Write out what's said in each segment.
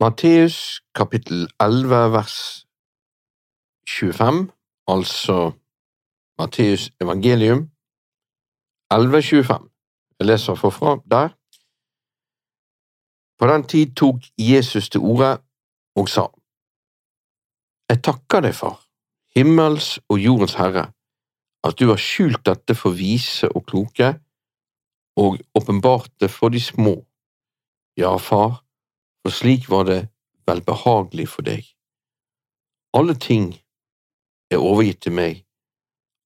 Matteus kapittel 11 vers 25, altså Matteus evangelium 11.25. Jeg leser forfra der. På den tid tok Jesus til orde og sa, Jeg takker deg, far, himmels og jordens herre, at du har skjult dette for vise og kloke og åpenbart det for de små. Ja, far, for slik var det velbehagelig for deg. Alle ting er overgitt til meg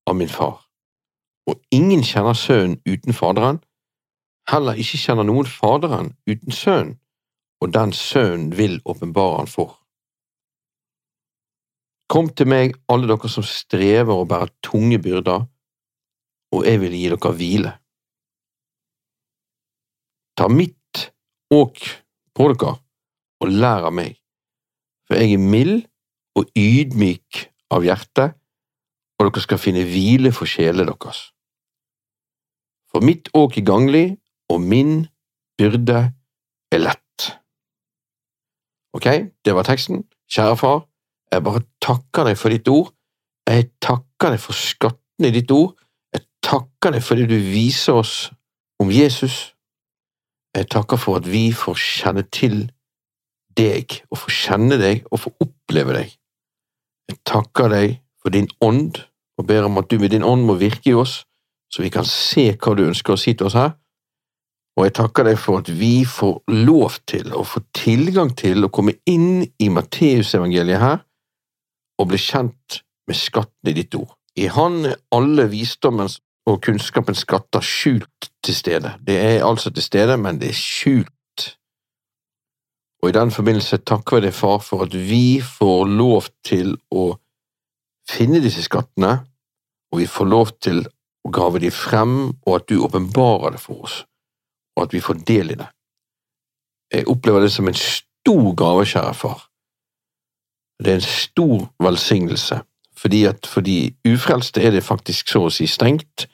av min far, og ingen kjenner Sønnen uten Faderen, heller ikke kjenner noen Faderen uten Sønnen, og den Sønnen vil åpenbare han for. Kom til meg, alle dere som strever og bærer tunge byrder, og jeg vil gi dere hvile. Ta mitt åk på dere og lær av meg, for jeg er mild og ydmyk av hjerte, og dere skal finne hvile for sjelene deres. For mitt åk er ganglig, og min byrde er lett. Ok, det var teksten. Kjære far, jeg bare takker deg for ditt ord. Jeg takker deg for skattene i ditt ord. Jeg takker deg for det du viser oss om Jesus. Jeg takker for at vi får kjenne til deg, og få kjenne deg og få oppleve deg. Jeg takker deg for din ånd, og ber om at du med din ånd må virke i oss, så vi kan se hva du ønsker å si til oss her. Og jeg takker deg for at vi får lov til å få tilgang til å komme inn i Matteusevangeliet her, og bli kjent med skatten i ditt ord. I Han er alle visdommens og kunnskapens skatter skjult til stede. Det er altså til stede, men det er skjult. Og i den forbindelse takker vi deg, far, for at vi får lov til å finne disse skattene, og vi får lov til å grave dem frem, og at du åpenbarer det for oss, og at vi får del i det. Jeg opplever det som en stor gave, kjære far. Det er en stor velsignelse, fordi at for de ufrelste er det faktisk så å si stengt,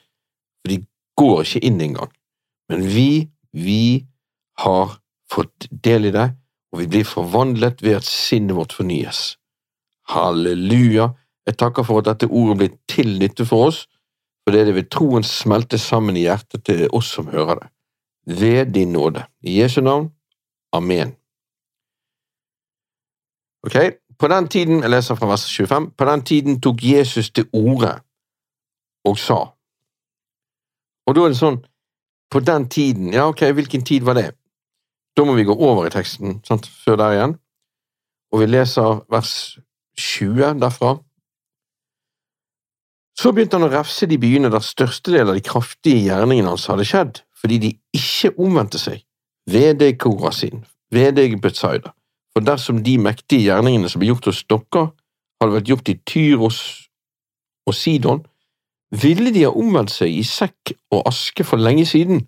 for de går ikke inn engang. Men vi, vi har fått del i det, og vi blir forvandlet ved at sinnet vårt fornyes. Halleluja! Jeg takker for at dette ordet blir til nytte for oss, fordi det ved troen smelter sammen i hjertet til oss som hører det. Ved din nåde. I Jesu navn. Amen. Ok, på den tiden, jeg leser fra vers 25, på den tiden tok Jesus til orde og sa. Og da er det sånn, på den tiden, ja ok, hvilken tid var det? Da må vi gå over i teksten, sant, før der igjen, og vi leser vers 20 derfra. Så begynte han å refse de byene der størstedelen av de kraftige gjerningene hans hadde skjedd, fordi de ikke omvendte seg. Ved deg, Korasin, ved deg, Betzaida. For dersom de mektige gjerningene som ble gjort hos dere, hadde vært gjort i Tyros og Sidon, ville de ha omvendt seg i sekk og aske for lenge siden,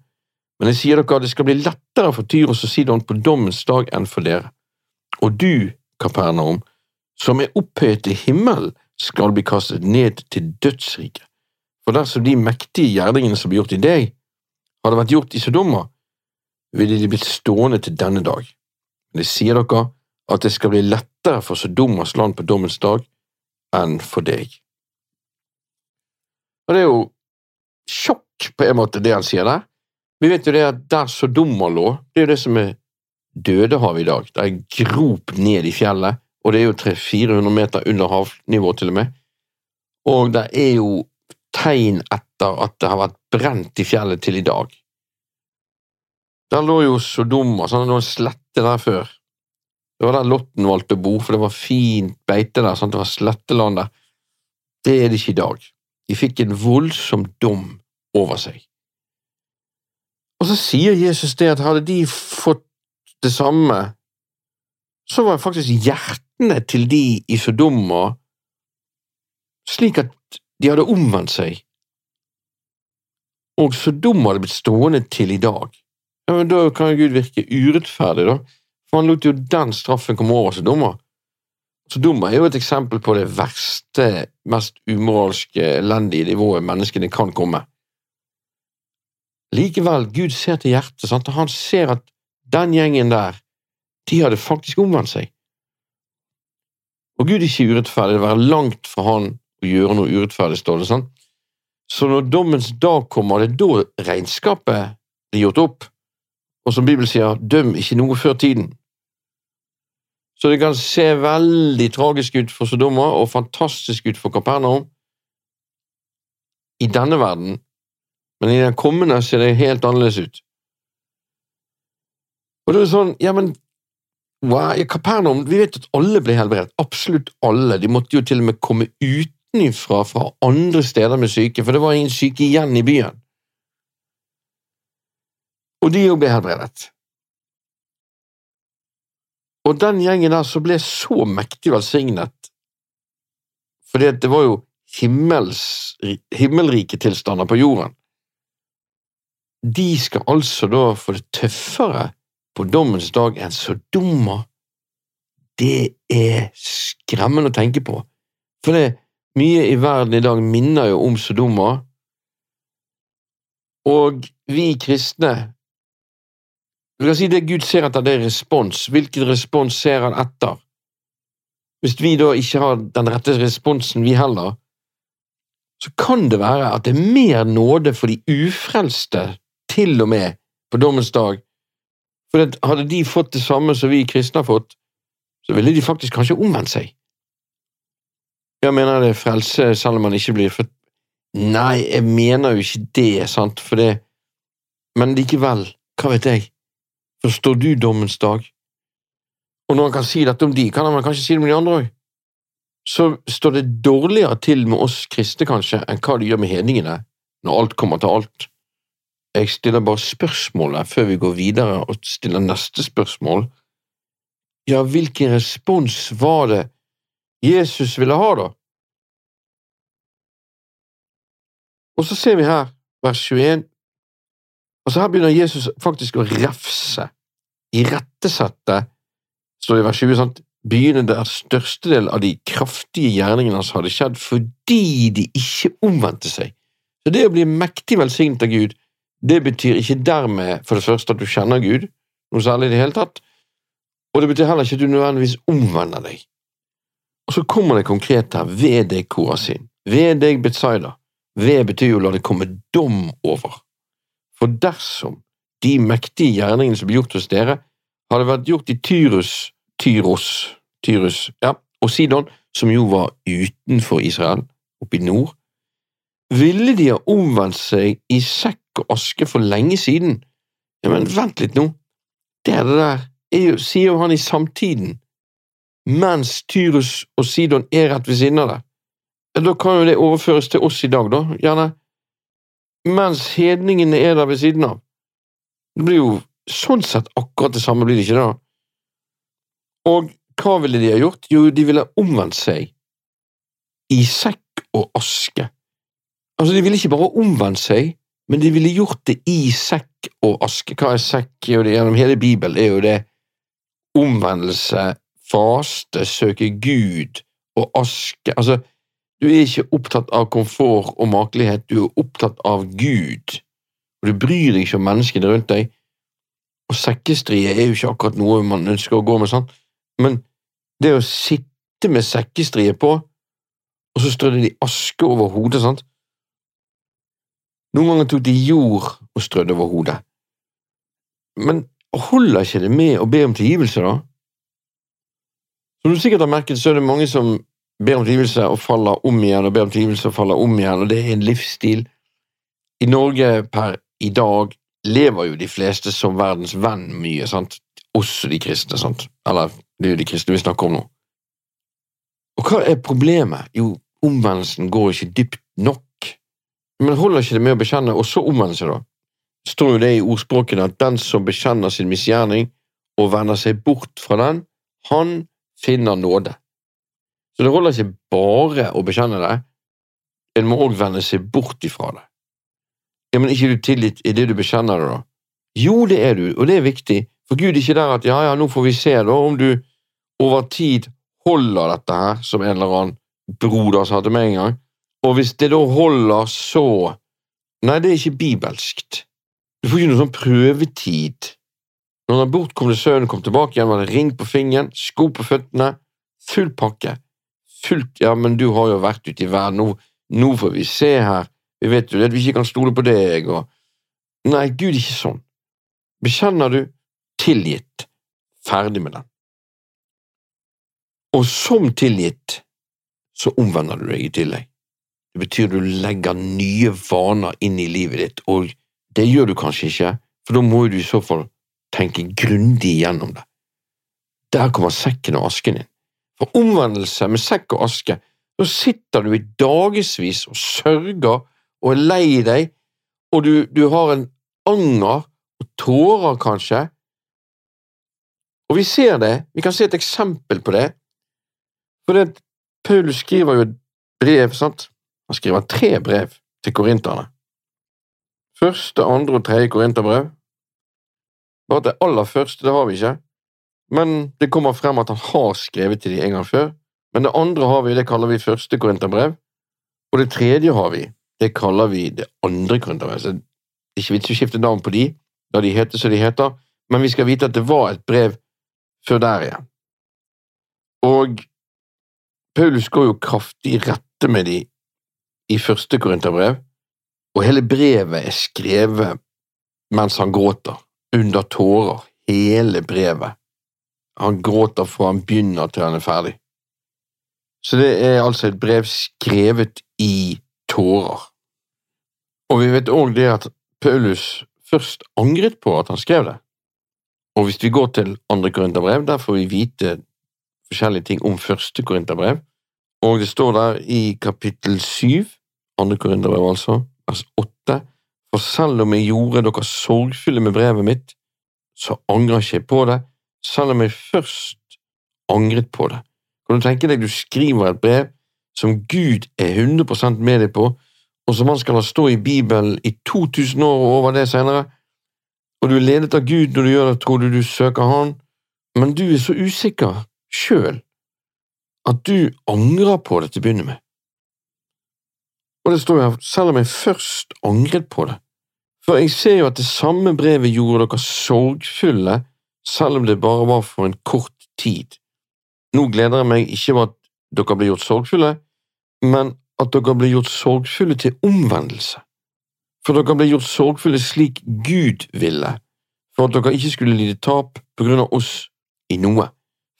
men jeg sier dere at det skal bli lettere for Tyros og Sidon på dommens dag enn for dere. Og du, Kapernaum, som er opphøyet til himmelen, skal bli kastet ned til dødsriket. For dersom de mektige gjerningene som ble gjort i deg, hadde vært gjort i Sodoma, ville de blitt stående til denne dag. Men jeg sier dere at det skal bli lettere for Sodomas land på dommens dag enn for deg. Og det er jo sjokk på en måte, det han sier der. Vi vet jo det at der Sodoma lå, det er jo det som er Dødehavet i dag. Det er grop ned i fjellet, og det er jo 300-400 meter under havnivå til og med. Og det er jo tegn etter at det har vært brent i fjellet til i dag. Der lå jo Sodoma, sånn, det lå slette der før. Det var der Lotten valgte å bo, for det var fint beite der, sånn, det var sletteland der. Det er det ikke i dag. De fikk en voldsom dom over seg. Og så sier Jesus det at hadde de fått det samme, så var faktisk hjertene til de i Sodoma slik at de hadde omvendt seg, og Sodoma hadde blitt stående til i dag. Ja, men Da kan Gud virke urettferdig, da, for han lot jo den straffen komme over Sodoma. Sodoma er jo et eksempel på det verste, mest umoralske, elendige nivået menneskene kan komme. Likevel, Gud ser til hjertet, sant? og han ser at den gjengen der, de hadde faktisk omvendt seg. Og Gud er ikke urettferdig, det være langt fra han å gjøre noe urettferdig, står det. sant? Så når dommens dag kommer, det er da regnskapet blir gjort opp. Og som Bibelen sier, døm ikke noe før tiden. Så det kan se veldig tragisk ut for Sodoma og fantastisk ut for Kapernaum i denne verden, men i den kommende ser det helt annerledes ut. Og det er sånn, ja, men Kapernaum Vi vet at alle ble helbredet. Absolutt alle. De måtte jo til og med komme utenfra fra andre steder med syke, for det var ingen syke igjen i byen. Og de òg ble helbredet. Og den gjengen der som ble så mektig velsignet, fordi det var jo himmels, himmelrike tilstander på jorden, de skal altså da få det tøffere på dommens dag enn Sodoma. Det er skremmende å tenke på, for det mye i verden i dag minner jo om Sodoma, og vi kristne du kan si det Gud ser etter, det er respons. Hvilken respons ser han etter? Hvis vi da ikke har den rette responsen, vi heller, så kan det være at det er mer nåde for de ufrelste, til og med på dommens dag. For hadde de fått det samme som vi kristne har fått, så ville de faktisk kanskje omvendt seg. Jeg mener det er frelse selv om man ikke blir født Nei, jeg mener jo ikke det, sant, for det Men likevel, hva vet jeg? forstår du dommens dag? Og når han kan si dette om de, kan han kanskje si det om de andre òg? Så står det dårligere til med oss kristne, kanskje, enn hva det gjør med hedningene, når alt kommer til alt. Jeg stiller bare spørsmålet før vi går videre og stiller neste spørsmål. Ja, hvilken respons var det Jesus ville ha, da? Og så ser vi her, vers 21, og så her begynner Jesus faktisk å refse, irettesette, står det i vers 20, sant? byene der størstedelen av de kraftige gjerningene hans hadde skjedd fordi de ikke omvendte seg. Så det å bli mektig velsignet av Gud, det betyr ikke dermed for det første at du kjenner Gud, noe særlig i det hele tatt, og det betyr heller ikke at du nødvendigvis omvender deg. Og så kommer det konkret her, ved deg, Korasin, ved deg, Betzaida. Ved betyr jo la det komme dom over. For dersom de mektige gjerningene som ble gjort hos dere, hadde vært gjort i Tyrus, Tyros, Tyrus ja, og Sidon, som jo var utenfor Israel, oppe i nord, ville de ha omvendt seg i sekk og aske for lenge siden. Ja, men vent litt nå, det er det der, jo, sier jo han i samtiden, mens Tyrus og Sidon er rett ved siden av det. Da kan jo det overføres til oss i dag, da, gjerne mens hedningene er der ved siden av. Det blir jo sånn sett akkurat det samme, blir det ikke da? Og hva ville de ha gjort? Jo, de ville omvendt seg i sekk og aske. Altså, de ville ikke bare omvendt seg, men de ville gjort det i sekk og aske. Hva er sekk? Gjennom hele Bibelen er jo det omvendelse, faste, søke Gud og aske. Altså, du er ikke opptatt av komfort og makelighet, du er opptatt av Gud, og du bryr deg ikke om menneskene rundt deg. Og sekkestrie er jo ikke akkurat noe man ønsker å gå med, sant? men det å sitte med sekkestrie på, og så strødde de aske over hodet, sant? Noen ganger tok de jord og strødde over hodet. Men holder ikke det med å be om tilgivelse, da? Som du sikkert har merket, så er det mange som ber om tilgivelse og faller om igjen og ber om tilgivelse og faller om igjen, og det er en livsstil. I Norge per i dag lever jo de fleste som verdens venn mye, sant? også de kristne, sant? eller det er jo de kristne vi snakker om nå. Og hva er problemet? Jo, omvendelsen går ikke dypt nok. Men holder ikke det med å bekjenne, og så omvende seg, da? står jo det i ordspråkene at den som bekjenner sin misgjerning og vender seg bort fra den, han finner nåde. Så det holder ikke bare å bekjenne det, en må òg vende seg bort ifra det. Ja, Men ikke du tilgitt i det du bekjenner det, da? Jo, det er du, og det er viktig, for Gud er ikke der at ja, ja, nå får vi se da om du over tid holder dette her, som en eller annen broder sa til meg en gang, og hvis det da holder, så… Nei, det er ikke bibelskt. Du får ikke noe sånn prøvetid Når den bortkomne sønnen kom tilbake igjen, var det ring på fingeren, sko på føttene, full pakke. Fullt Ja, men du har jo vært ute i verden, nå, nå får vi se her, vi vet jo at vi ikke kan stole på deg, og Nei, Gud, ikke sånn. Bekjenner du, tilgitt, ferdig med den. Og som tilgitt, så omvender du deg i tillegg. Det betyr du legger nye vaner inn i livet ditt, og det gjør du kanskje ikke, for da må du i så fall tenke grundig igjennom det. Der kommer sekken og asken inn. For omvendelse med sekk og aske, da sitter du i dagevis og sørger og er lei deg, og du, du har en anger og tårer, kanskje. Og vi ser det, vi kan se et eksempel på det, for det, Paulus skriver jo et brev, sant? Han skriver tre brev til korinterne. Første, andre og tredje korinterbrev. Bare det aller første, det har vi ikke, men det kommer frem at han har skrevet til dem en gang før. Men det andre har vi, det kaller vi første korinterbrev, og det tredje har vi, det kaller vi det andre korinterbrev. Så det er ikke vits å skifte navn på de, da de heter som de heter, men vi skal vite at det var et brev før der igjen. Og Paulus går jo kraftig i rette med de i første korinterbrev, og hele brevet er skrevet mens han gråter, under tårer, hele brevet. Han gråter fra han begynner til han er ferdig. Så det er altså et brev skrevet i tårer. Og vi vet òg det at Paulus først angret på at han skrev det. Og hvis vi går til andre korinterbrev, der får vi vite forskjellige ting om første korinterbrev, og det står der i kapittel syv, andre korinderbrev altså, vers åtte, for selv om jeg gjorde dere sorgfulle med brevet mitt, så angrer ikke jeg på det, selv om jeg først angret på det. Kan du tenke deg du skriver et brev som Gud er 100% med deg på, og som han skal la stå i Bibelen i 2000 år og over det senere, og du er ledet av Gud når du gjør det, tror du du søker Han, men du er så usikker sjøl at du angrer på det til å begynne med. Og det står jo her, selv om jeg først angret på det, for jeg ser jo at det samme brevet gjorde dere sorgfulle, selv om det bare var for en kort tid. Nå gleder jeg meg ikke over at dere ble gjort sorgfulle, men at dere ble gjort sorgfulle til omvendelse, for dere ble gjort sorgfulle slik Gud ville, for at dere ikke skulle lide tap på grunn av oss i noe.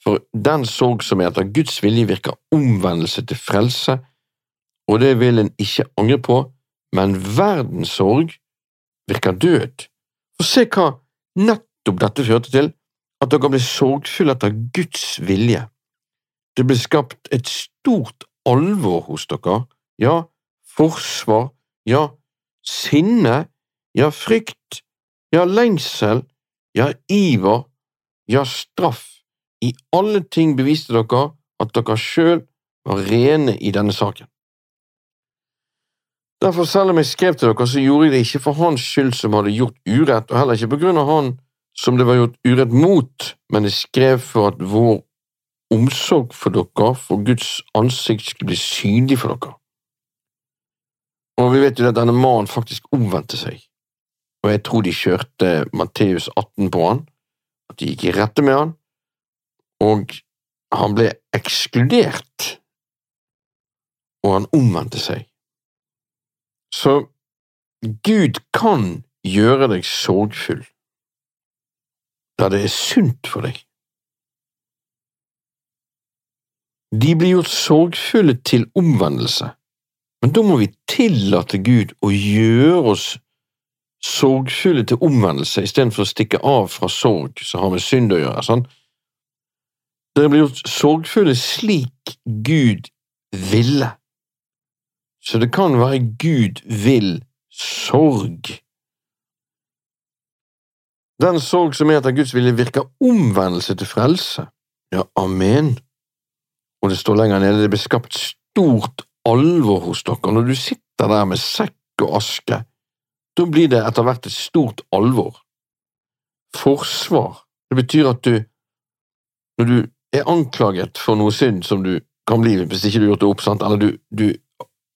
For den sorg som er etter Guds vilje, virker omvendelse til frelse, og det vil en ikke angre på, men verdens sorg virker død. Og se hva nettopp dette førte til, at dere ble sorgfulle etter Guds vilje. Det ble skapt et stort alvor hos dere, ja, forsvar, ja, sinne, ja, frykt, ja, lengsel, ja, iver, ja, straff. I alle ting beviste dere at dere sjøl var rene i denne saken. Derfor, selv om jeg skrev til dere, så gjorde jeg det ikke for hans skyld som hadde gjort urett, og heller ikke på grunn av han som det var gjort urett mot, men jeg skrev for at vår omsorg for dere, for Guds ansikt, skulle bli synlig for dere. Og vi vet jo at denne mannen faktisk omvendte seg, og jeg tror de kjørte Matteus 18 på han, at de gikk i rette med han, og han ble ekskludert, og han omvendte seg. Så Gud kan gjøre deg sorgfull, da det er sunt for deg. De blir gjort sorgfulle til omvendelse, men da må vi tillate Gud å gjøre oss sorgfulle til omvendelse istedenfor å stikke av fra sorg som har med synd å gjøre. sånn. Dere blir gjort sorgfulle slik Gud ville. Så det kan være Gud vil sorg. Den sorg som er etter Guds vilje, virker omvendelse til frelse. Ja, amen. Og det står lenger nede, det blir skapt stort alvor hos dere. Når du sitter der med sekk og aske, da blir det etter hvert et stort alvor. Forsvar, det betyr at du, når du er anklaget for noe synd som du kan bli hvis ikke du har gjort det opp, sant? eller du, du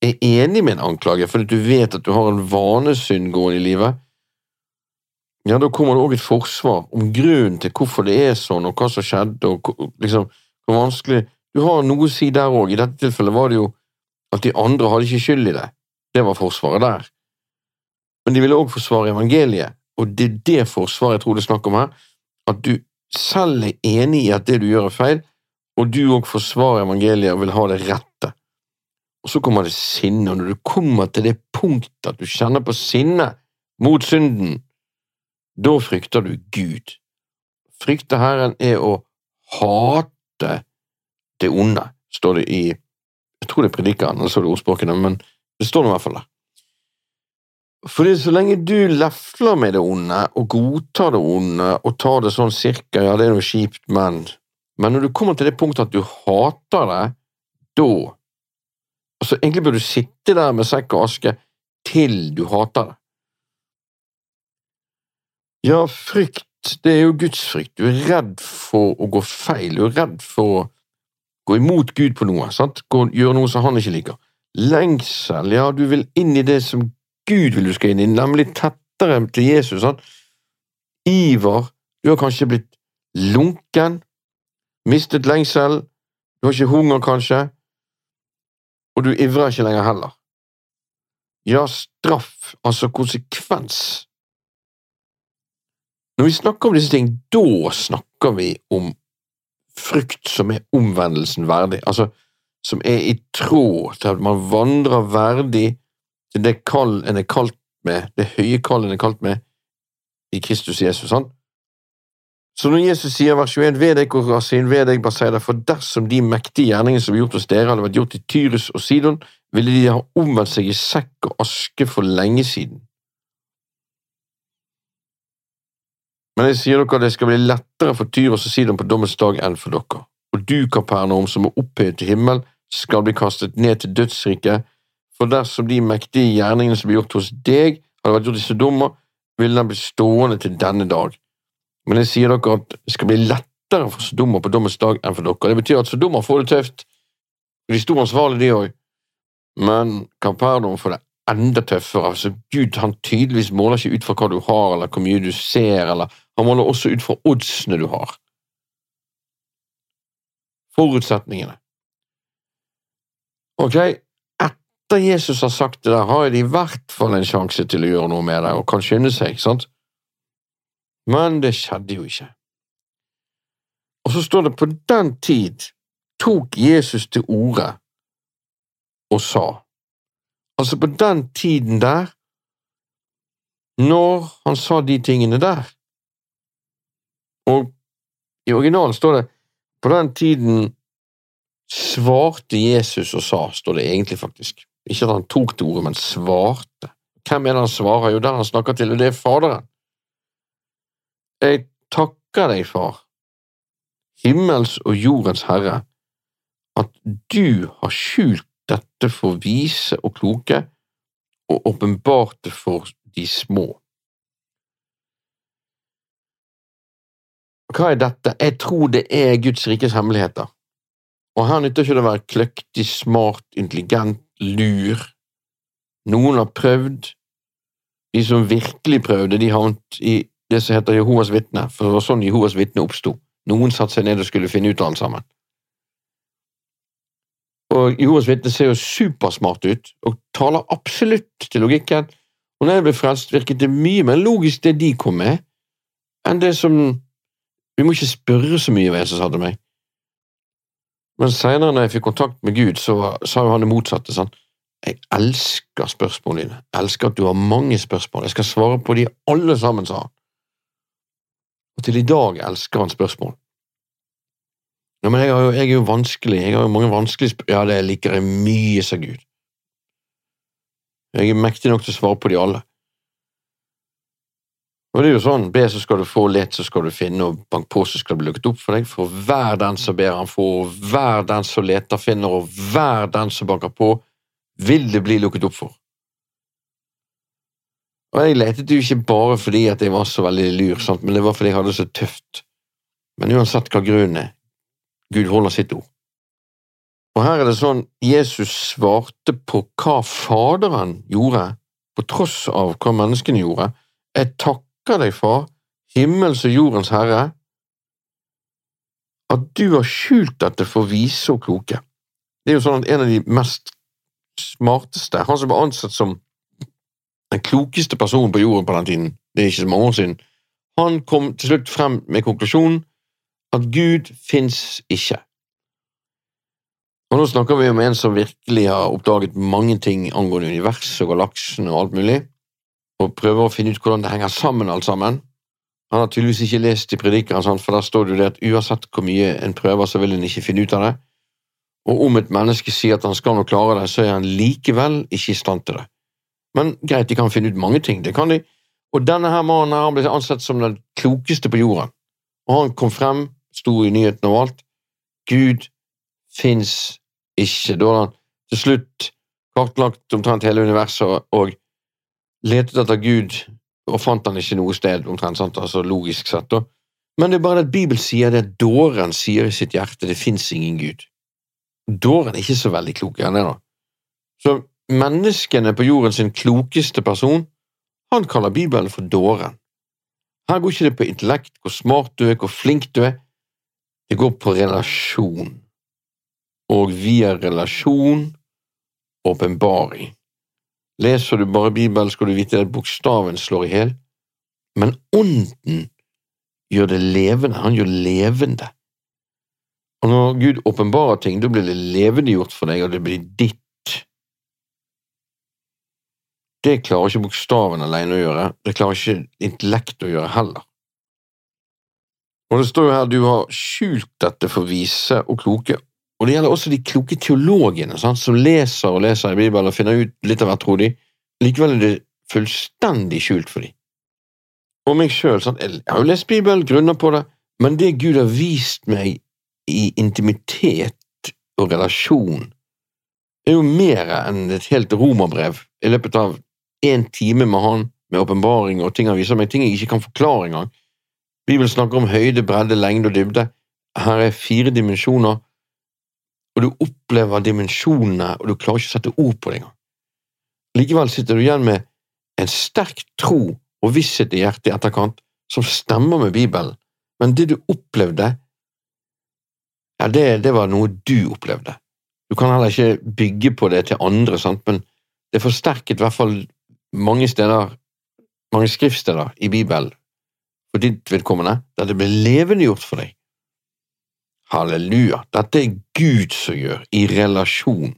er enig med en anklage fordi du vet at du har en vanesynd gående i livet, ja, da kommer det òg et forsvar om grunnen til hvorfor det er sånn, og hva som skjedde, og liksom, hvor vanskelig Du har noe å si der òg. I dette tilfellet var det jo at de andre hadde ikke skyld i det. Det var forsvaret der. Men de ville òg forsvare evangeliet, og det er det forsvaret jeg tror det er snakk om her. At du selv er enig i at det du gjør er feil, og du òg forsvarer evangeliet og vil ha det rette. Og så kommer det sinne, og når du kommer til det punktet at du kjenner på sinne mot synden, da frykter du Gud. Frykte Herren er å hate det onde, står det i Jeg tror det er Predikeren, eller så er det ordspråkene, men det står nå i hvert fall der. Fordi så lenge du lefler med det onde, og godtar det onde, og tar det sånn cirka, ja, det er noe kjipt, men Men når du kommer til det punktet at du hater det, da Altså, egentlig bør du sitte der med sekk og aske til du hater det. Ja, frykt, det er jo Guds frykt. Du er redd for å gå feil, du er redd for å gå imot Gud på noe, sant? Gjøre noe som han ikke liker. Lengsel, ja, du vil inn i det som Gud vil du skal inn i, nemlig tettere til Jesus. sant? Iver, du har kanskje blitt lunken, mistet lengsel, du har ikke hunger kanskje, og du ivrer ikke lenger heller. Ja, straff, altså konsekvens. Når vi snakker om disse ting, da snakker vi om frykt som er omvendelsen verdig, altså som er i tråd til at man vandrer verdig til det kall en er kalt med, det høye kall en er kalt med i Kristus Jesus. sant? Så når Jesus sier vers 21, ved deg, Korasin, ved deg, Baseida, for dersom de mektige gjerningene som ble gjort hos dere, hadde vært gjort i Tyrus og Sidon, ville de ha omvendt seg i sekk og aske for lenge siden. Men jeg sier dere at det skal bli lettere for Tyrus og Sidon på dommens dag enn for dere. Og du, Kapernaum, som er opphøyet til himmel, skal bli kastet ned til dødsriket, for dersom de mektige gjerningene som ble gjort hos deg, hadde vært gjort i Sodoma, ville den bli stående til denne dag. Men jeg sier dere at det skal bli lettere for Sodoma på dommens dag enn for dere. Det betyr at Sodoma får det tøft, de sto ansvarlige, de òg. Men Kapernaum får det enda tøffere. Altså, Gud han tydeligvis måler ikke ut fra hva du har, eller hvor mye du ser, eller han måler også ut fra oddsene du har. Forutsetningene. Ok, etter Jesus har sagt det der, har de i hvert fall en sjanse til å gjøre noe med det, og kan skynde seg, ikke sant? Men det skjedde jo ikke. Og så står det på den tid tok Jesus til orde og sa. Altså på den tiden der, når han sa de tingene der. Og i originalen står det på den tiden svarte Jesus og sa, står det egentlig faktisk. Ikke at han tok til ordet, men svarte. Hvem er det han svarer? Jo, den han snakker til, og det er Faderen. Jeg takker deg, far, himmels og jordens herre, at du har skjult dette for vise og kloke, og åpenbart det for de små. Hva er dette? Jeg tror det er Guds rikes hemmeligheter. Og her nytter ikke det å være kløktig, smart, intelligent, lur. Noen har prøvd. De som virkelig prøvde, de havnet i det som heter Jehovas vitne, for det var sånn Jehovas vitne oppsto. Noen satte seg ned og skulle finne ut av alt sammen. Og Jehovas vitne ser jo supersmart ut, og taler absolutt til logikken. Og når jeg ble frelst, virket det mye mer logisk det de kom med, enn det som Vi må ikke spørre så mye, hva Jesus sa til meg. Men senere, når jeg fikk kontakt med Gud, så sa jo han det motsatte. sånn. Jeg elsker spørsmålene dine. Jeg elsker at du har mange spørsmål. Jeg skal svare på de alle sammen, sa han. Og til i dag elsker han spørsmål. Ja, men jeg jo, jeg er jo vanskelig, jeg har jo mange vanskelige spørsmål. Ja, det liker jeg mye, sa Gud. Jeg er mektig nok til å svare på de alle. Og det er jo sånn, be så skal du få, let så skal du finne, og bank på så skal det bli lukket opp for deg. For hver den som ber han får, og hver den som leter finner, og hver den som banker på, vil det bli lukket opp for. Og jeg letet jo ikke bare fordi at jeg var så veldig lur, sant? men det var fordi jeg hadde det så tøft. Men uansett hva grunnen er, Gud holder sitt ord. Og her er det sånn, Jesus svarte på hva Faderen gjorde, på tross av hva menneskene gjorde. Jeg takker takker deg, far, himmels og jordens herre, at du har skjult dette for vise og kloke. Det er jo sånn at en av de mest smarteste, han som var ansett som den klokeste personen på jorden på den tiden, det er ikke så mange år siden, han kom til slutt frem med konklusjonen at Gud fins ikke. Og Nå snakker vi om en som virkelig har oppdaget mange ting angående universet og galaksen og alt mulig, og prøver å finne ut hvordan det henger sammen alt sammen. Han har tydeligvis ikke lest i predikeren, for der står det at uansett hvor mye en prøver, så vil en ikke finne ut av det. Og om et menneske sier at han skal nå klare det, så er han likevel ikke i stand til det. Men greit, de kan finne ut mange ting, det kan de. Og denne her mannen her, han ble ansett som den klokeste på jorden. Og han kom frem, sto i nyhetene og alt. Gud fins ikke. Da hadde han til slutt kartlagt omtrent hele universet og letet etter Gud og fant han ikke noe sted, omtrent, sant? altså logisk sett. da. Men det er bare at Bibelen sier det dåren sier i sitt hjerte, det fins ingen Gud. Dåren er ikke så veldig klok, er han det, da? Så menneskene på jorden sin klokeste person, han kaller Bibelen for dåren. Her går ikke det på intellekt, hvor smart du er, hvor flink du er, det går på relasjon. Og via relasjon åpenbaring. Leser du bare Bibelen, skal du vite at bokstaven slår i hjel, men ånden gjør det levende. Han gjør levende. Og når Gud åpenbarer ting, da blir det levendegjort for deg, og det blir ditt. Det klarer ikke bokstaven alene å gjøre, det klarer ikke intellekt å gjøre heller. Og det står jo her du har skjult dette for vise og kloke, og det gjelder også de kloke teologene sant, som leser og leser i Bibelen og finner ut litt av hvert, tror de. Likevel er det fullstendig skjult for dem. Og meg sjøl, jeg har jo lest Bibelen, grunner på det, men det Gud har vist meg i intimitet og relasjon, er jo mer enn et helt romerbrev i løpet av én time med Han, med åpenbaring og ting han viser meg, ting jeg ikke kan forklare engang. Bibelen snakker om høyde, bredde, lengde og dybde. Her er fire dimensjoner og du opplever dimensjonene, og du klarer ikke å sette ord på det engang. Likevel sitter du igjen med en sterk tro og visshet i hjertet i etterkant som stemmer med Bibelen, men det du opplevde, ja, det, det var noe du opplevde. Du kan heller ikke bygge på det til andre, sant? men det forsterket i hvert fall mange steder, mange skriftsteder i Bibelen for ditt vedkommende, der det ble levendegjort for deg. Halleluja, dette er Gud som gjør, i relasjon.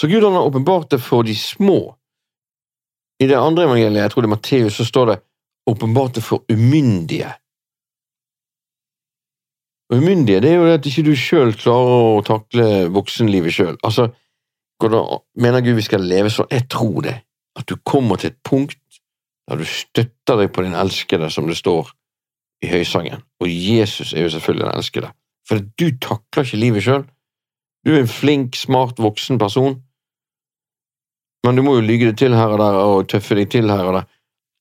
Så Gud har åpenbart det for de små. I det andre evangeliet, jeg tror det er Matteus, så står det åpenbart det for umyndige. Umyndige det er jo det at ikke du sjøl klarer å takle voksenlivet sjøl. Altså, mener Gud vi skal leve sånn? Jeg tror det. At du kommer til et punkt der du støtter deg på din elskede, som det står i høysangen, og Jesus er jo selvfølgelig den elskede, for du takler ikke livet sjøl. Du er en flink, smart, voksen person, men du må jo lyge det til her og der og tøffe deg til her og der.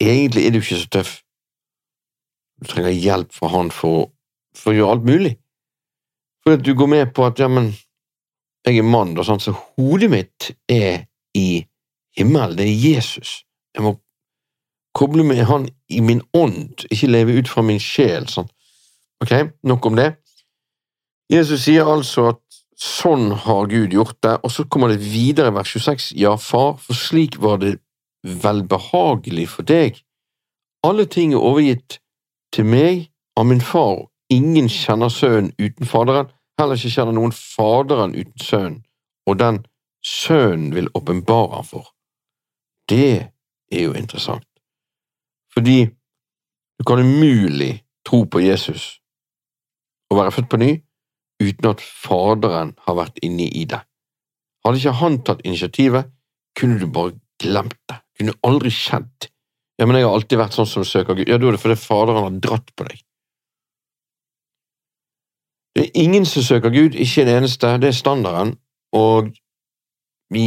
Egentlig er du ikke så tøff. Du trenger hjelp fra han for, for å gjøre alt mulig. For at du går med på at ja, men jeg er mann, sånn, så hodet mitt er i himmelen, det er Jesus. Jeg må koble med Han i min ånd, ikke leve ut fra min sjel. Sånn. Ok, nok om det. Jesus sier altså at sånn har Gud gjort det, og så kommer det videre i vers 26. Ja, far, for slik var det velbehagelig for deg. Alle ting er overgitt til meg av min far, ingen kjenner sønnen uten Faderen, heller ikke kjenner noen Faderen uten Sønnen, og den Sønnen vil åpenbare ham for. Det er jo interessant fordi du kan umulig tro på Jesus og være født på ny uten at Faderen har vært inne i det. Hadde ikke han tatt initiativet, kunne du bare glemt det. Kunne aldri skjedd. Ja, men jeg har alltid vært sånn som søker Gud. Ja, da er det fordi Faderen har dratt på deg. Det er ingen som søker Gud, ikke en eneste. Det er standarden, og i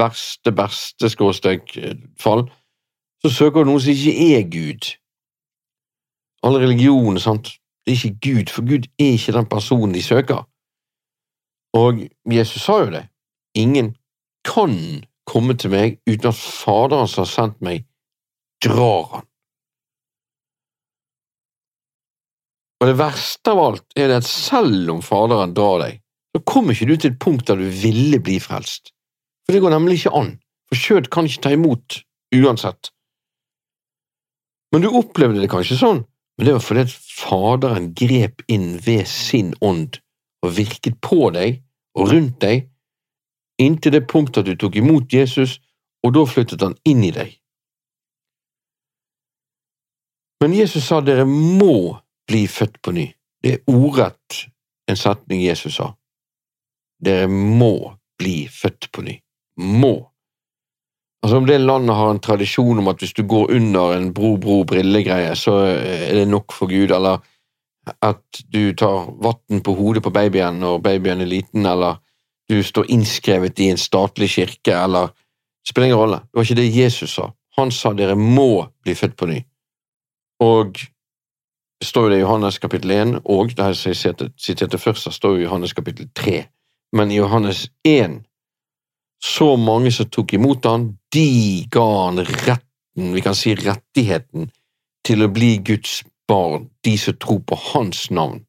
verste, beste skråstrek fall så søker du noe som ikke er Gud. Alle religioner, sant, det er ikke Gud, for Gud er ikke den personen de søker. Og Jesus sa jo det, ingen kan komme til meg uten at Faderen som har sendt meg, drar han. Og det verste av alt er det at selv om Faderen drar deg, så kommer ikke du til et punkt der du ville bli frelst. For det går nemlig ikke an, for kjød kan ikke ta imot uansett. Men du opplevde det kanskje sånn, men det var fordi at Faderen grep inn ved sin ånd og virket på deg og rundt deg inntil det punktet at du tok imot Jesus, og da flyttet han inn i deg. Men Jesus sa dere må bli født på ny. Det er ordrett en setning Jesus sa. Dere må bli født på ny. Må. Altså Om det landet har en tradisjon om at hvis du går under en bro-bro-brillegreie, så er det nok for Gud, eller at du tar vann på hodet på babyen når babyen er liten, eller du står innskrevet i en statlig kirke, eller Det spiller ingen rolle. Det var ikke det Jesus sa. Han sa dere må bli født på ny. Og det står jo det i Johannes kapittel 1, og det jeg siterte først, står jo i Johannes kapittel 3. Men i Johannes 1 så mange som tok imot han, de ga han retten, vi kan si rettigheten, til å bli Guds barn, de som tror på hans navn.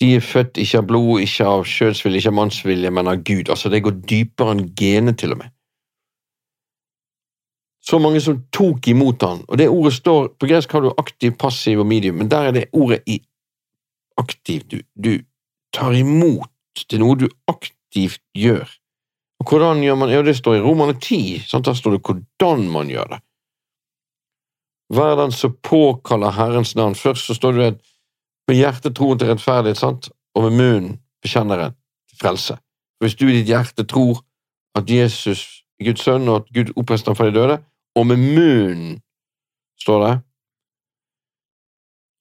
De er født ikke av blod, ikke av kjønnsvilje, ikke av mannsvilje, men av Gud. Altså, det går dypere enn genet, til og med. Så mange som tok imot han, og det ordet står På gresk har du aktiv, passiv og medium, men der er det ordet i aktiv. Du, du tar imot. Er noe du aktivt gjør. Og hvordan gjør man Ja, det står i Romane 10, sant? der står det hvordan man gjør det. Hver den som påkaller Herrens navn. Først så står det med hjertet troen til rettferdighet, sant? og med munnen bekjenner en til frelse. Hvis du i ditt hjerte tror at Jesus er Guds sønn, og at Gud oppreiste ham fra de døde, og med munnen, står det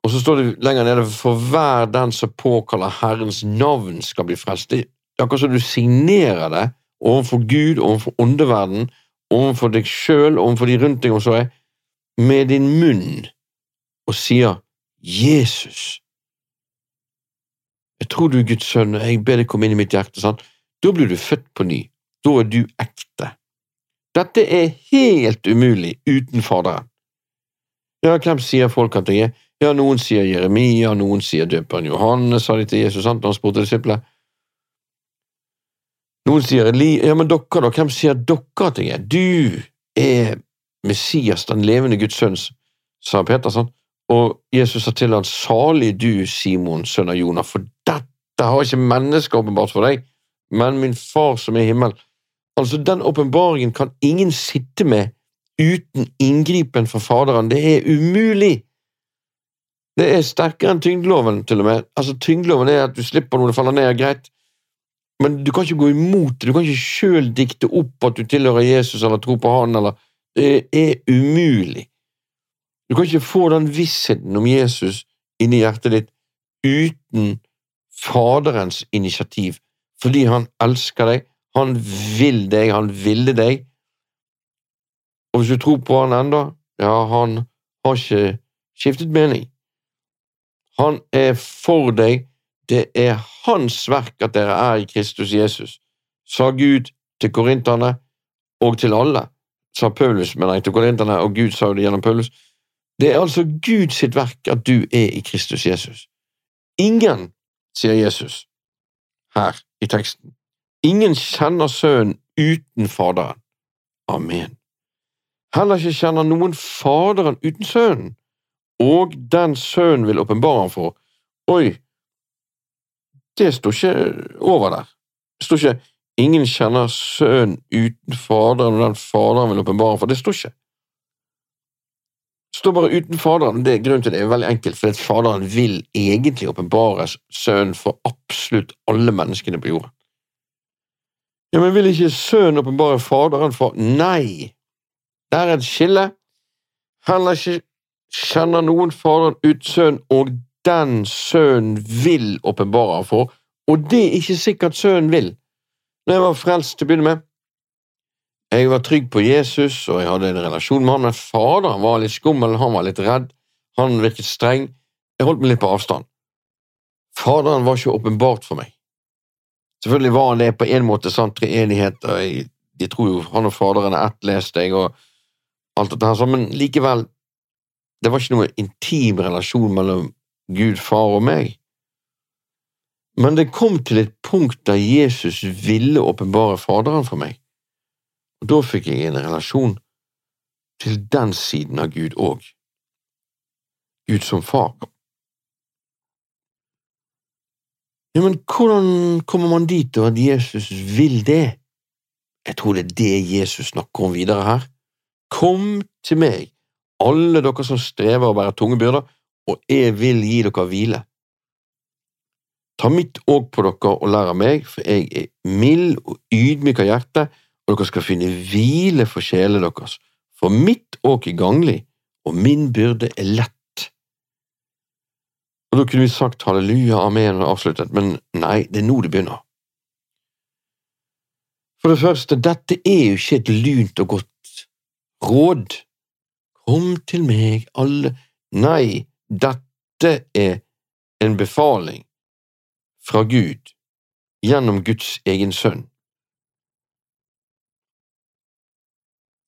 Og så står det lenger nede for hver den som påkaller Herrens navn, skal bli frelst. Det er akkurat som du signerer det overfor Gud, overfor åndeverden, overfor deg sjøl, overfor de rundt deg, og så er, med din munn, og sier Jesus jeg tror du er Guds sønn, og jeg ber deg komme inn i mitt hjerte. Sant? Da blir du født på ny. Da er du ekte. Dette er helt umulig uten Faderen. Ja, hvem sier folk at jeg er? Ja, noen sier Jeremia, noen sier døperen Johannes, sa de til Jesus, sant, han spurte disiplene. Noen sier ja, men dere, da, hvem sier dere at jeg er? Du er Messias, den levende Guds sønn, sa Peter? Og Jesus sa til han, salig du, Simon, sønn av Jonah, for dette har ikke mennesket åpenbart for deg, men min far som er i himmel. Altså, den åpenbaringen kan ingen sitte med uten inngripen fra Faderen. Det er umulig! Det er sterkere enn tyngdeloven, til og med. Altså, Tyngdeloven er at du slipper noe det faller ned, greit, men du kan ikke gå imot det. Du kan ikke sjøl dikte opp at du tilhører Jesus eller tror på Han, eller Det er umulig. Du kan ikke få den vissheten om Jesus inni hjertet ditt uten Faderens initiativ, fordi han elsker deg, han vil deg, han ville deg. Og hvis du tror på han enda, ja, han har ikke skiftet mening. Han er for deg, det er hans verk at dere er i Kristus Jesus, sa Gud til korinterne og til alle, sa Paulus, men jeg til korinterne, og Gud sa det gjennom Paulus. Det er altså Guds sitt verk at du er i Kristus Jesus. Ingen, sier Jesus her i teksten, ingen kjenner Sønnen uten Faderen. Amen. Heller ikke kjenner noen Faderen uten Sønnen, og den Sønnen vil åpenbare ham for. Oi, det står ikke over der. Det står ikke ingen kjenner Sønnen uten Faderen, og den Faderen vil åpenbare for. Det står ikke Det står bare uten Faderen. Det er grunnen til det er veldig enkelt, for Faderen vil egentlig åpenbare Sønnen for absolutt alle menneskene på jorden. Ja, men vil ikke Sønnen åpenbare Faderen for Nei, der er et skille. Heller ikke kjenner noen Faderen ut Sønnen, og den Sønnen vil åpenbare for, og det er ikke sikkert Sønnen vil. Når jeg var frelst til å begynne med, jeg var trygg på Jesus, og jeg hadde en relasjon med han, men faderen var litt skummel, han var litt redd, han virket streng. Jeg holdt meg litt på avstand. Faderen var ikke åpenbart for meg. Selvfølgelig var han det på en måte, sant, treenighet, og jeg, de tror jo han og faderen er ett, leste jeg, og alt dette her, men likevel, det var ikke noen intim relasjon mellom Gud far og meg. Men det kom til et punkt der Jesus ville åpenbare Faderen for meg, og da fikk jeg en relasjon til den siden av Gud òg. Gud som far. Ja, men hvordan kommer man dit og at Jesus vil det? Jeg tror det er det Jesus snakker om videre her. Kom til meg, alle dere som strever og bærer tunge byrder, og jeg vil gi dere hvile. Ta mitt åk på dere og lær av meg, for jeg er mild og ydmyk av hjerte, og dere skal finne hvile for sjelene deres. For mitt åk er ganglig, og min byrde er lett. Og Da kunne vi sagt halleluja, amen og avsluttet, men nei, det er nå det begynner. For det første, dette er jo ikke et lunt og godt råd. Kom til meg, alle… Nei, dette er en befaling fra Gud gjennom Guds egen sønn.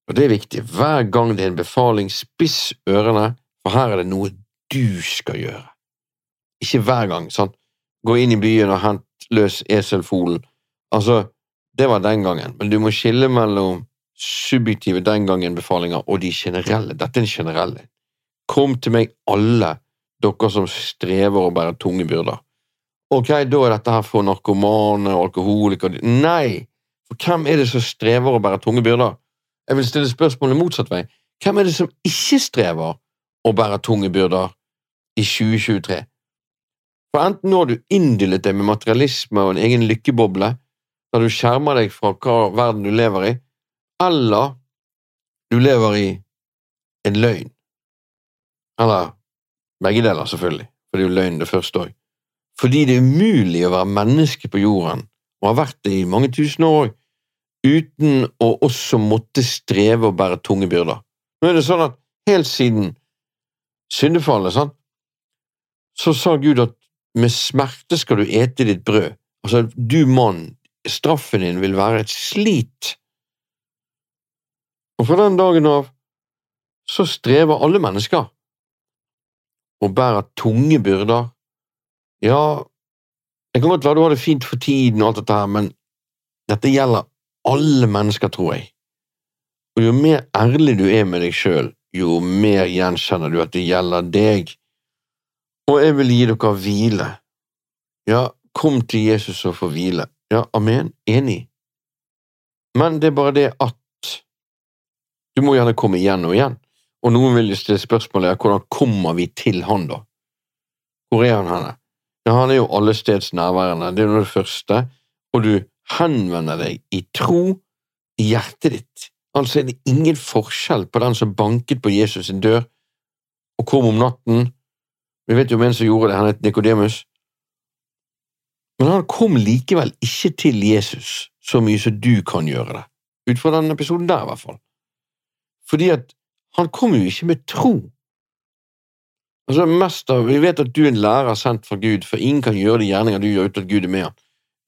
Og det er viktig, hver gang det er en befaling, spiss ørene, for her er det noe du skal gjøre. Ikke hver gang, sant? Gå inn i byen og hent løs eselfolen. Altså, det var den gangen, men du må skille mellom subjektive den gangen-befalinger og de generelle. Dette er en generelle. Kom til meg, alle dere som strever og bærer tunge byrder. Ok, da er dette her for narkomane og alkoholikere Nei! For hvem er det som strever og bærer tunge byrder? Jeg vil stille spørsmålet motsatt vei. Hvem er det som ikke strever og bærer tunge byrder i 2023? For enten nå har du inndyllet deg med materialisme og en egen lykkeboble, der du skjermer deg fra hva verden du lever i, eller du lever i en løgn. Eller begge deler, selvfølgelig, for det er jo løgn det første òg. Fordi det er umulig å være menneske på jorden, og har vært det i mange tusen år uten å også måtte streve og bære tunge byrder. Nå er det sånn at helt siden syndefallet, sant, så sa Gud at med smerte skal du ete ditt brød. Altså, du mann, straffen din vil være et slit. Og fra den dagen av så strever alle mennesker og bærer tunge byrder. Ja, det kan godt være du har det fint for tiden og alt dette her, men dette gjelder alle mennesker, tror jeg. Og jo mer ærlig du er med deg sjøl, jo mer gjenkjenner du at det gjelder deg. Og jeg vil gi dere hvile. Ja, kom til Jesus og få hvile. Ja, amen, enig. Men det er bare det at du må gjerne komme igjen og igjen. Og noen vil jo stille spørsmålet hvordan kommer vi til han, da? Hvor er han henne? Ja, han er jo allesteds nærværende, det er jo det første, og du henvender deg i tro i hjertet ditt. Altså er det ingen forskjell på den som banket på Jesus sin dør og kom om natten. Vi vet jo om en som gjorde det, han het Nikodemus. Men han kom likevel ikke til Jesus så mye som du kan gjøre det, ut fra den episoden der, i hvert fall. Fordi at han kommer jo ikke med tro. Altså, mester, Vi vet at du er en lærer sendt fra Gud, for ingen kan gjøre de gjerninger du gjør uten at Gud er med han.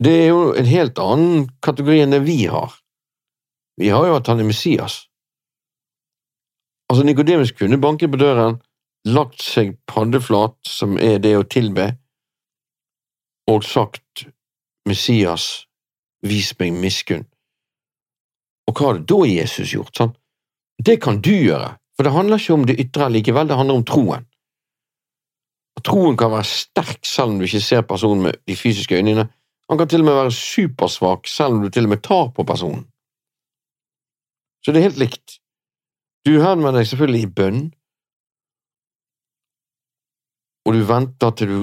Det er jo en helt annen kategori enn det vi har. Vi har jo at han er Messias. Altså, Nikodemus kunne banket på døren, lagt seg paddeflat, som er det å tilbe, og sagt Messias, vis meg miskunn. Og hva hadde da Jesus gjort? sant? Det kan du gjøre, for det handler ikke om det ytre likevel, det handler om troen. Og Troen kan være sterk selv om du ikke ser personen med de fysiske øynene. Han kan til og med være supersvak selv om du til og med tar på personen. Så det er helt likt. Du henvender deg selvfølgelig i bønn, og du venter til du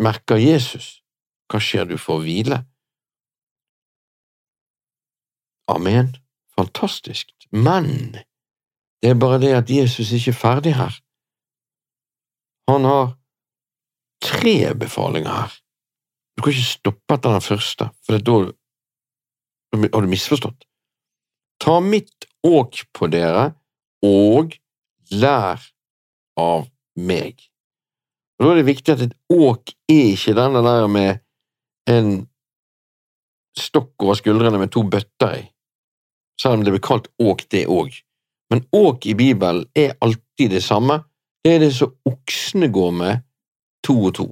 merker Jesus. Hva skjer du for å hvile? Amen. Fantastisk. Men det er bare det at Jesus ikke er ferdig her. Han har tre befalinger her. Du kan ikke stoppe etter den første, for da har du misforstått. Ta mitt åk på dere, og lær av meg. Og Da er det viktig at et åk er ikke denne der med en stokk over skuldrene med to bøtter i, selv om det blir kalt åk, det òg. Men åk i Bibelen er alltid det samme. Det er det som oksene går med to og to.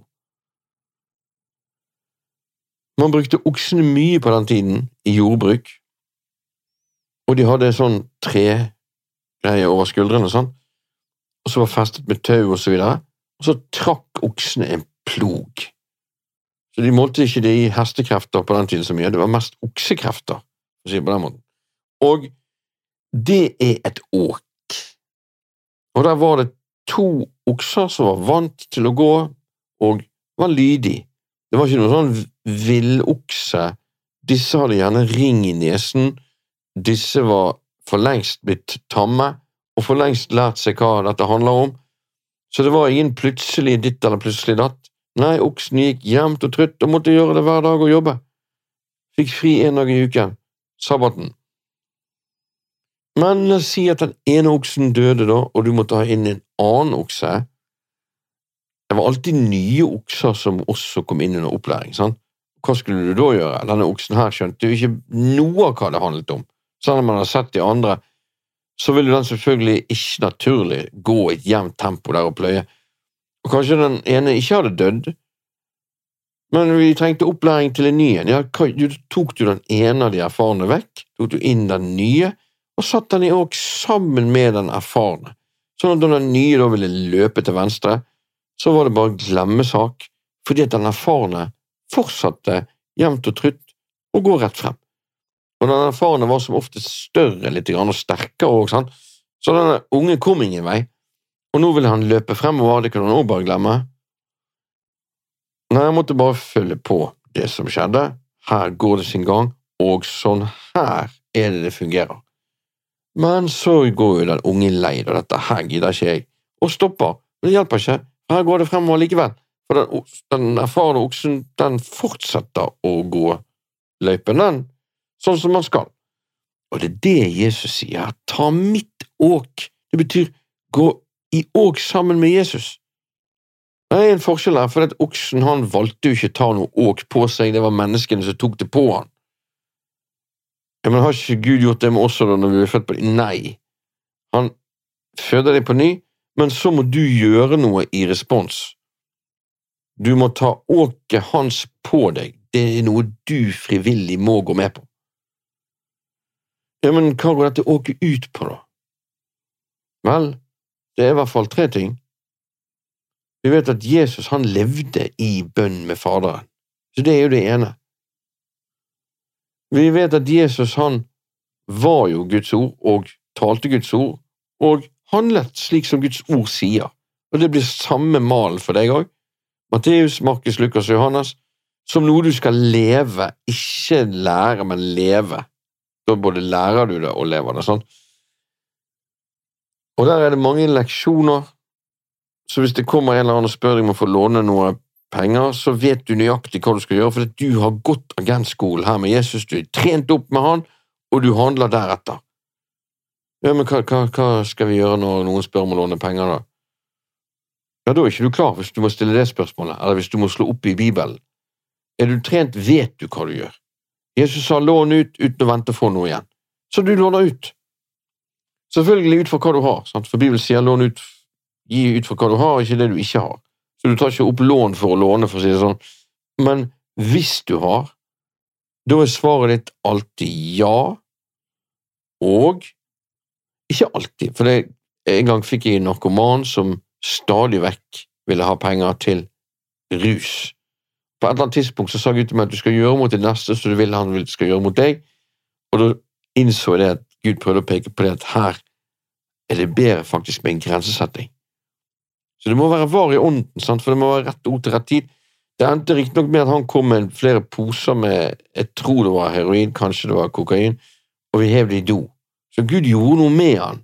Man brukte oksene mye på den tiden i jordbruk, og de hadde sånn tregreie over skuldrene og sånn, og så var festet med tau og så videre, og så trakk oksene en plog. Så de målte ikke det i hestekrefter på den tiden så mye, det var mest oksekrefter, for å si det på den måten. Og det er et åk. Og der var det to okser som var vant til å gå og var lydig. Det var ikke noe sånn villokse. Disse hadde gjerne ring i nesen, disse var for lengst blitt tamme og for lengst lært seg hva dette handler om, så det var ingen plutselig ditt eller plutselig datt. Nei, oksen gikk jevnt og trutt og måtte gjøre det hver dag og jobbe. Fikk fri en dag i uken, sabbaten. Men la oss si at den ene oksen døde, da, og du måtte ha inn en annen okse. Det var alltid nye okser som også kom inn under opplæring. sant? Hva skulle du da gjøre? Denne oksen her skjønte jo ikke noe av hva det handlet om. Selv om man har sett de andre, så vil den selvfølgelig ikke naturlig gå i et jevnt tempo der og pløye. Og kanskje den ene ikke hadde dødd, men vi trengte opplæring til en ny en. Ja, tok du den ene av de erfarne vekk, tok du inn den nye, og satt han i åk sammen med den erfarne, sånn at når den nye da ville løpe til venstre, så var det bare glemmesak, fordi at den erfarne fortsatte jevnt og trutt å gå rett frem. Og den erfarne var som oftest større litt og sterkere òg, så denne unge kom ingen vei, og nå ville han løpe fremover, det kunne han også bare glemme. Nei, jeg måtte bare følge på det som skjedde, her går det sin gang, og sånn her er det det fungerer. Men så går jo den unge lei av dette, her gidder ikke jeg, og stopper, men det hjelper ikke, her går det fremover likevel, for den, den erfarne oksen, den fortsetter å gå løypen, den, sånn som man skal. Og det er det Jesus sier, ta mitt åk, det betyr gå i åk sammen med Jesus. Det er en forskjell her, for at oksen han valgte jo ikke å ta noe åk på seg, det var menneskene som tok det på han. Ja, men Har ikke Gud gjort det med oss da når vi ble født på ny? Nei. Han føder deg på ny, men så må du gjøre noe i respons. Du må ta åket hans på deg, det er noe du frivillig må gå med på. Ja, men hva går dette åket ut på, da? Vel, det er i hvert fall tre ting. Vi vet at Jesus han levde i bønn med Faderen, så det er jo det ene. Vi vet at Jesus han var jo Guds ord og talte Guds ord, og handlet slik som Guds ord sier, og det blir samme malen for deg òg. Matteus, Markus, Lukas og Johannes, som noe du skal leve, ikke lære, men leve. Da både lærer du det og lever det. sånn. Og der er det mange leksjoner, så hvis det kommer en eller annen og spør deg om å få låne noe penger, så vet du nøyaktig hva du skal gjøre, fordi du har gått agentskolen her med Jesus, du er trent opp med han, og du handler deretter. Ja, men hva, hva, hva skal vi gjøre når noen spør om å låne penger, da? Ja, da er ikke du klar hvis du må stille det spørsmålet, eller hvis du må slå opp i Bibelen. Er du trent, vet du hva du gjør. Jesus sa lån ut uten å vente å få noe igjen. Så du låner ut. Selvfølgelig ut fra hva du har, sant? for Bibelen sier lån ut, gi ut fra hva du har, ikke det du ikke har. Du tar ikke opp lån for å låne, for å si det sånn. Men hvis du har, da er svaret ditt alltid ja, og ikke alltid, for det, en gang fikk jeg en narkoman som stadig vekk ville ha penger til rus. På et eller annet tidspunkt så sa Gud til meg at du skal gjøre mot det neste så du vil han skal gjøre mot deg, og da innså jeg det at Gud prøvde å peke på det at her er det bedre faktisk med en grensesetting. Så det må være var i ånden, sant? for det må være rett ord til rett tid. Det endte riktignok med at han kom med flere poser med jeg tror det var heroin, kanskje det var kokain, og vi hev det i do. Så Gud gjorde noe med han.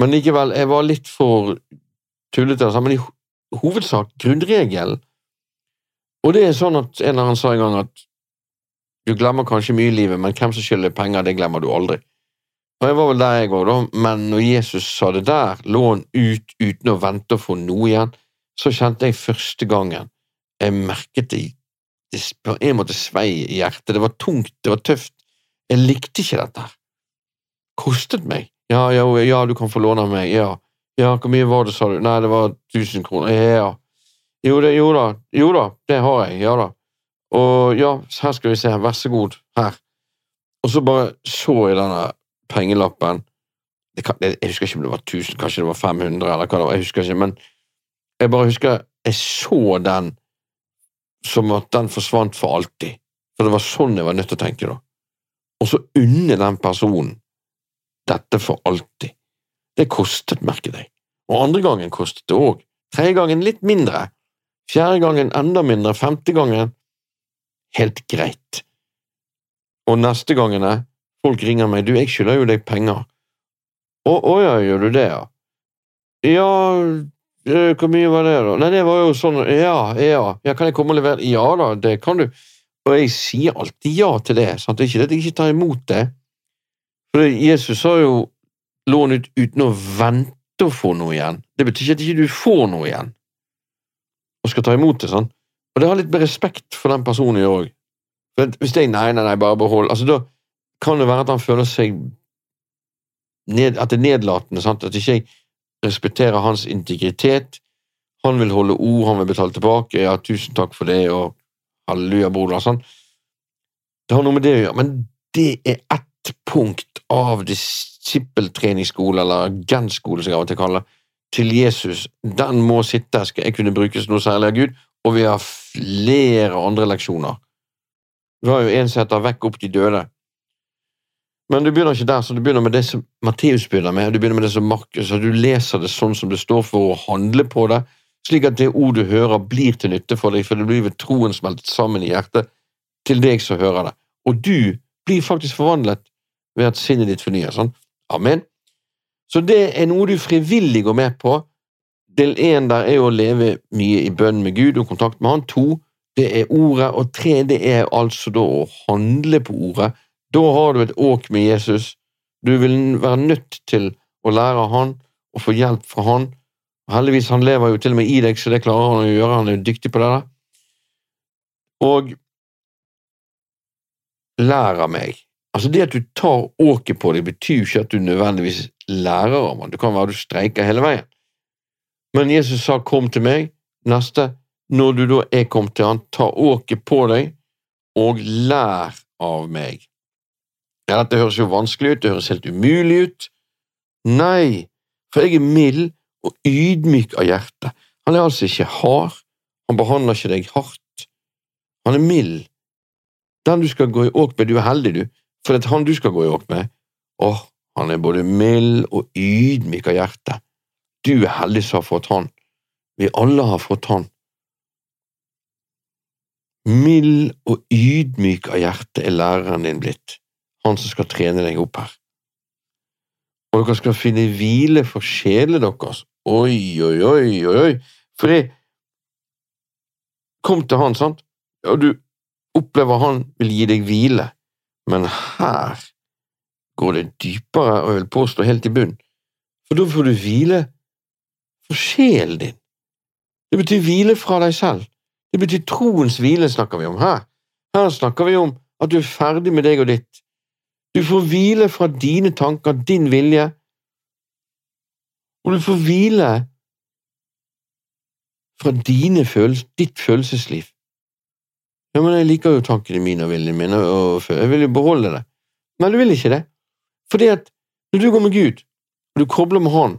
Men likevel, jeg var litt for tullete. Altså. Men i hovedsak, grunnregelen Og det er sånn at en eller annen sa en gang at du glemmer kanskje mye i livet, men hvem som skylder penger, det glemmer du aldri. Og jeg var vel der jeg òg, da, men når Jesus sa det der, lå han ut uten å vente å få noe igjen, så kjente jeg første gangen jeg merket det, det på en måte svei i hjertet. Det var tungt, det var tøft. Jeg likte ikke dette. Kostet meg. Ja, ja, ja, du kan få låne meg. Ja. Ja, hvor mye var det, sa du? Nei, det var 1000 kroner. Ja. Jo, det, jo da, jo da, det har jeg. Ja da. Og ja, her skal vi se, vær så god, her. Og så bare så jeg denne pengelappen. Kan, jeg husker ikke om det var 1000, kanskje det var 500, eller hva det var, jeg husker ikke, men jeg bare husker jeg så den som at den forsvant for alltid. For det var sånn jeg var nødt til å tenke da. Og så unne den personen dette for alltid. Det kostet, merket jeg. Og andre gangen kostet det òg. Tredje gangen litt mindre. Fjerde gangen enda mindre. Femte gangen helt greit. Og neste gangene folk ringer meg, du, jeg skylder jo deg penger. Å, å ja, gjør du det, ja? Ja, eh, hvor mye var det, da? Nei, det var jo sånn, ja, ja, ja, kan jeg komme og levere? Ja da, det kan du. Og jeg sier alltid ja til det, sant? Det er ikke det at jeg ikke tar imot det. For Jesus har jo lån ut uten å vente å få noe igjen. Det betyr ikke at ikke du får noe igjen, og skal ta imot det. sånn. Og det har litt respekt for den personen gjøre òg. Hvis jeg nei, nei, nei, bare behold altså Da kan det være at han føler seg ned, At det er nedlatende. sant? At ikke jeg respekterer hans integritet. Han vil holde ord, han vil betale tilbake. Ja, tusen takk for det, og halleluja, broder. Sånn. Det har noe med det å gjøre. Men det er ett punkt av disippeltreningsskole, eller agentskole, som jeg av og til kaller til Jesus. Den må sitte. Skal jeg kunne brukes noe særlig av Gud? Og vi har flere andre leksjoner. Vi har jo en som heter Vekk opp de døde. Men du begynner ikke der, så du begynner med det som Matteus begynner med, du begynner med det som Markus, og du leser det sånn som det står for å handle på det, slik at det ord du hører, blir til nytte for deg, for det blir ved troen smeltet sammen i hjertet til deg som hører det. Og du blir faktisk forvandlet ved at sinnet ditt fornyer. Sånn. Amen. Så det er noe du frivillig går med på. Del én der er jo å leve mye i bønn med Gud og kontakt med Han. To, det er ordet. Og tre, det er altså da å handle på ordet. Da har du et åk med Jesus. Du vil være nødt til å lære av han og få hjelp fra han Heldigvis, han lever jo til og med i deg, så det klarer han å gjøre. Han er jo dyktig på det der. Og lærer meg. Altså, det at du tar åket på deg, betyr jo ikke at du nødvendigvis lærer av ham. Det kan være du streiker hele veien. Men Jesus sa 'kom til meg'. Neste, når du da er kommet til han, ta åket på deg og lær av meg. Ja, dette høres jo vanskelig ut, det høres helt umulig ut. Nei, for jeg er mild og ydmyk av hjerte. Han er altså ikke hard, han behandler ikke deg hardt. Han er mild. Den du skal gå i åk med, du er heldig, du, for det er han du skal gå i åk med, åh, han er både mild og ydmyk av hjerte. Du er heldig som har fått han. Vi alle har fått han. Mild og ydmyk av hjerte er læreren din blitt, han som skal trene deg opp her. Og dere skal finne hvile for sjelene deres Oi, oi, oi, oi, oi. For jeg Kom til han, sant, og du opplever han vil gi deg hvile, men her går det dypere, og jeg vil påstå helt i bunn, for da får du hvile for sjelen din. Det betyr hvile fra deg selv. Det betyr troens hvile, snakker vi om her. Her snakker vi om at du er ferdig med deg og ditt. Du får hvile fra dine tanker, din vilje, og du får hvile fra dine følelser, ditt følelsesliv. Ja, men jeg liker jo tankene mine og viljen mine, og jeg vil jo beholde det. Men du vil ikke det, fordi at når du går med Gud, og du kobler med Han,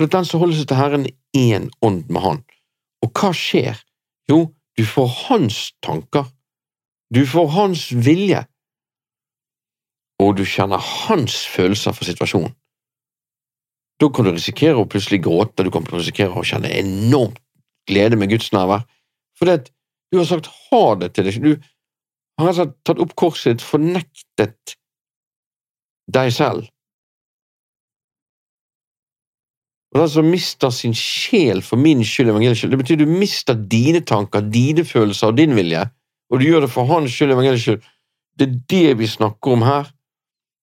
for den som holder seg til Herren, er én ånd med Han, og hva skjer? Jo, du får Hans tanker, du får Hans vilje, og du kjenner Hans følelser for situasjonen. Da kan du risikere å plutselig gråte, du kan risikere å kjenne enormt glede med Guds nærvær. Fordi at du har sagt ha det til deg. Du har altså tatt opp korset ditt, fornektet deg selv. Og Den som mister sin sjel for min skyld, evangeliets skyld, det betyr du mister dine tanker, dine følelser og din vilje, og du gjør det for hans skyld, evangeliets skyld. Det er det vi snakker om her.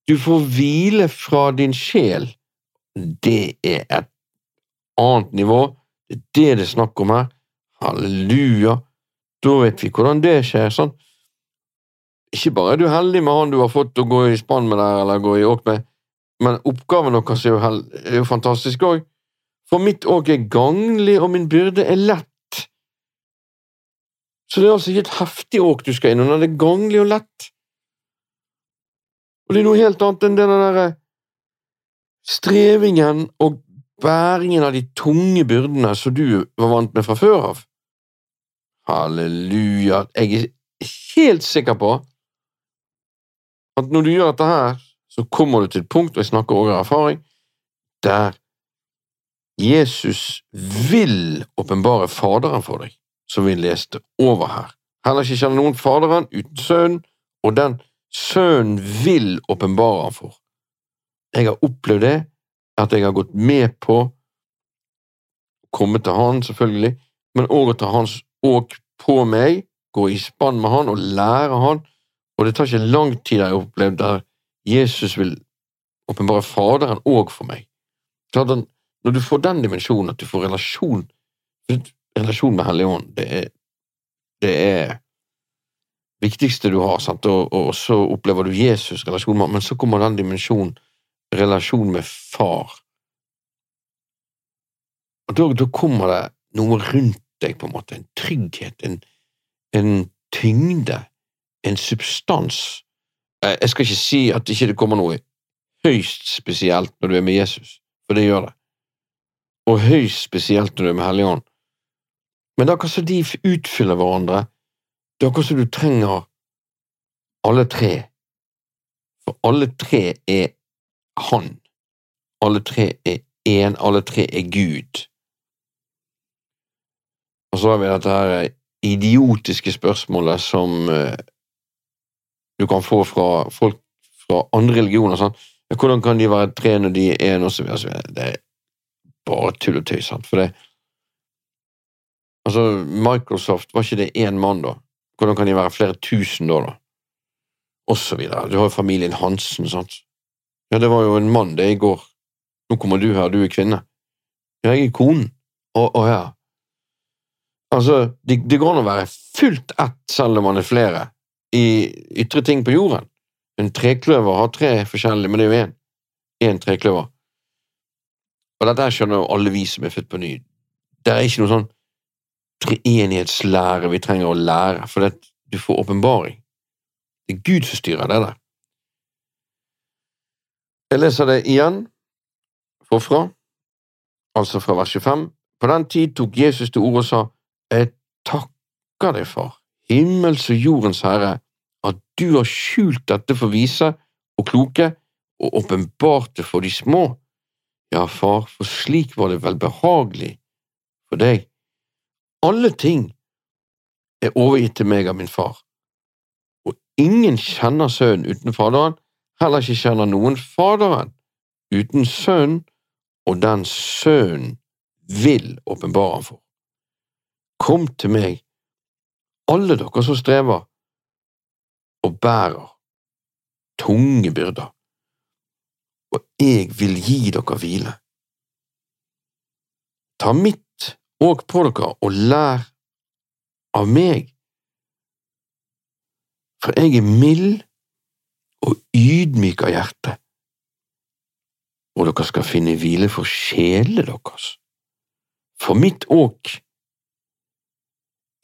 Du får hvile fra din sjel det er et annet nivå. Det er det det er snakk om her. Halleluja. Da vet vi hvordan det skjer. sånn. Ikke bare er du heldig med han du har fått å gå i spann med der, eller gå i åk med, men oppgaven deres er jo, er jo fantastisk òg. For mitt åk er ganglig, og min byrde er lett. Så det er altså ikke et heftig åk du skal innom, det er ganglig og lett. Og det er noe helt annet enn den derre strevingen og bæringen av de tunge byrdene som du var vant med fra før av. Halleluja. Jeg er helt sikker på at når du gjør dette her, så kommer du til et punkt, og jeg snakker også av erfaring, der Jesus vil åpenbare Faderen for deg, som vi leste over her. Heller ikke kjenner noen Faderen uten Sønnen, og den Sønnen vil åpenbare ham for. Jeg har opplevd det, at jeg har gått med på å komme til Han, selvfølgelig, men òg å ta Hans åk på meg, gå i spann med Han og lære Han, og det tar ikke lang tid jeg har opplevd der Jesus vil åpenbare Faderen òg for meg. Når du får den dimensjonen, at du får relasjon relasjon med Helligånden, det er det er viktigste du har? Og, og så opplever du Jesus' relasjon men så kommer den dimensjonen, relasjon med far. Og da, da, kommer det noe rundt deg, på en måte, en trygghet, en, en tyngde, en substans. Eh, jeg skal ikke si at ikke det kommer noe høyst spesielt når du er med Jesus, for det gjør det. Og høyst spesielt når du er med Helligånd, Men da kan så de utfyller hverandre det er akkurat som du trenger alle tre, for alle tre er Han. Alle tre er én, alle tre er Gud. Og så har vi dette her idiotiske spørsmålet som uh, du kan få fra folk fra andre religioner. Sånn. Hvordan kan de være tre når de er én? Det er bare tull og tøys. Altså, Microsoft, var ikke det én mann, da? Hvordan kan de være flere tusen da, da? Og så videre. Du har jo familien Hansen, sant? Ja, det var jo en mann, det, i går. Nå kommer du her, du er kvinne. Ja, jeg er konen. Å, å ja. Altså, det, det går an å være fullt ett selv om man er flere, i ytre ting på jorden. En trekløver har tre forskjellige, men det er jo én. Én trekløver. Og dette skjønner jo alle vi som er født på ny. Det er ikke noe sånn treenighetslære vi trenger å lære, for det, du får åpenbaring. Det er Gud som styrer det der. Jeg leser det igjen, forfra, altså fra vers 25. På den tid tok Jesus til orde og sa, Jeg takker deg, far, himmels og jordens herre, at du har skjult dette for vise og kloke og åpenbart det for de små. Ja, far, for slik var det vel behagelig for deg alle ting er overgitt til meg av min far, og ingen kjenner Sønnen uten Faderen, heller ikke kjenner noen Faderen uten Sønnen, og den Sønnen vil åpenbare ham for. Kom til meg, alle dere som strever og bærer tunge byrder, og jeg vil gi dere hvile. Ta mitt og på dere, og lær av meg. For jeg er mild og ydmyk av hjerte, og dere skal finne hvile for sjelene deres. For mitt åk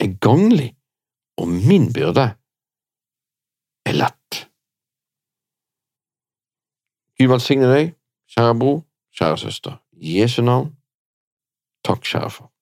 er ganglig, og min byrde er lett. Gud velsigne deg, kjære bror, kjære søster. Jesu navn. Takk, kjære far.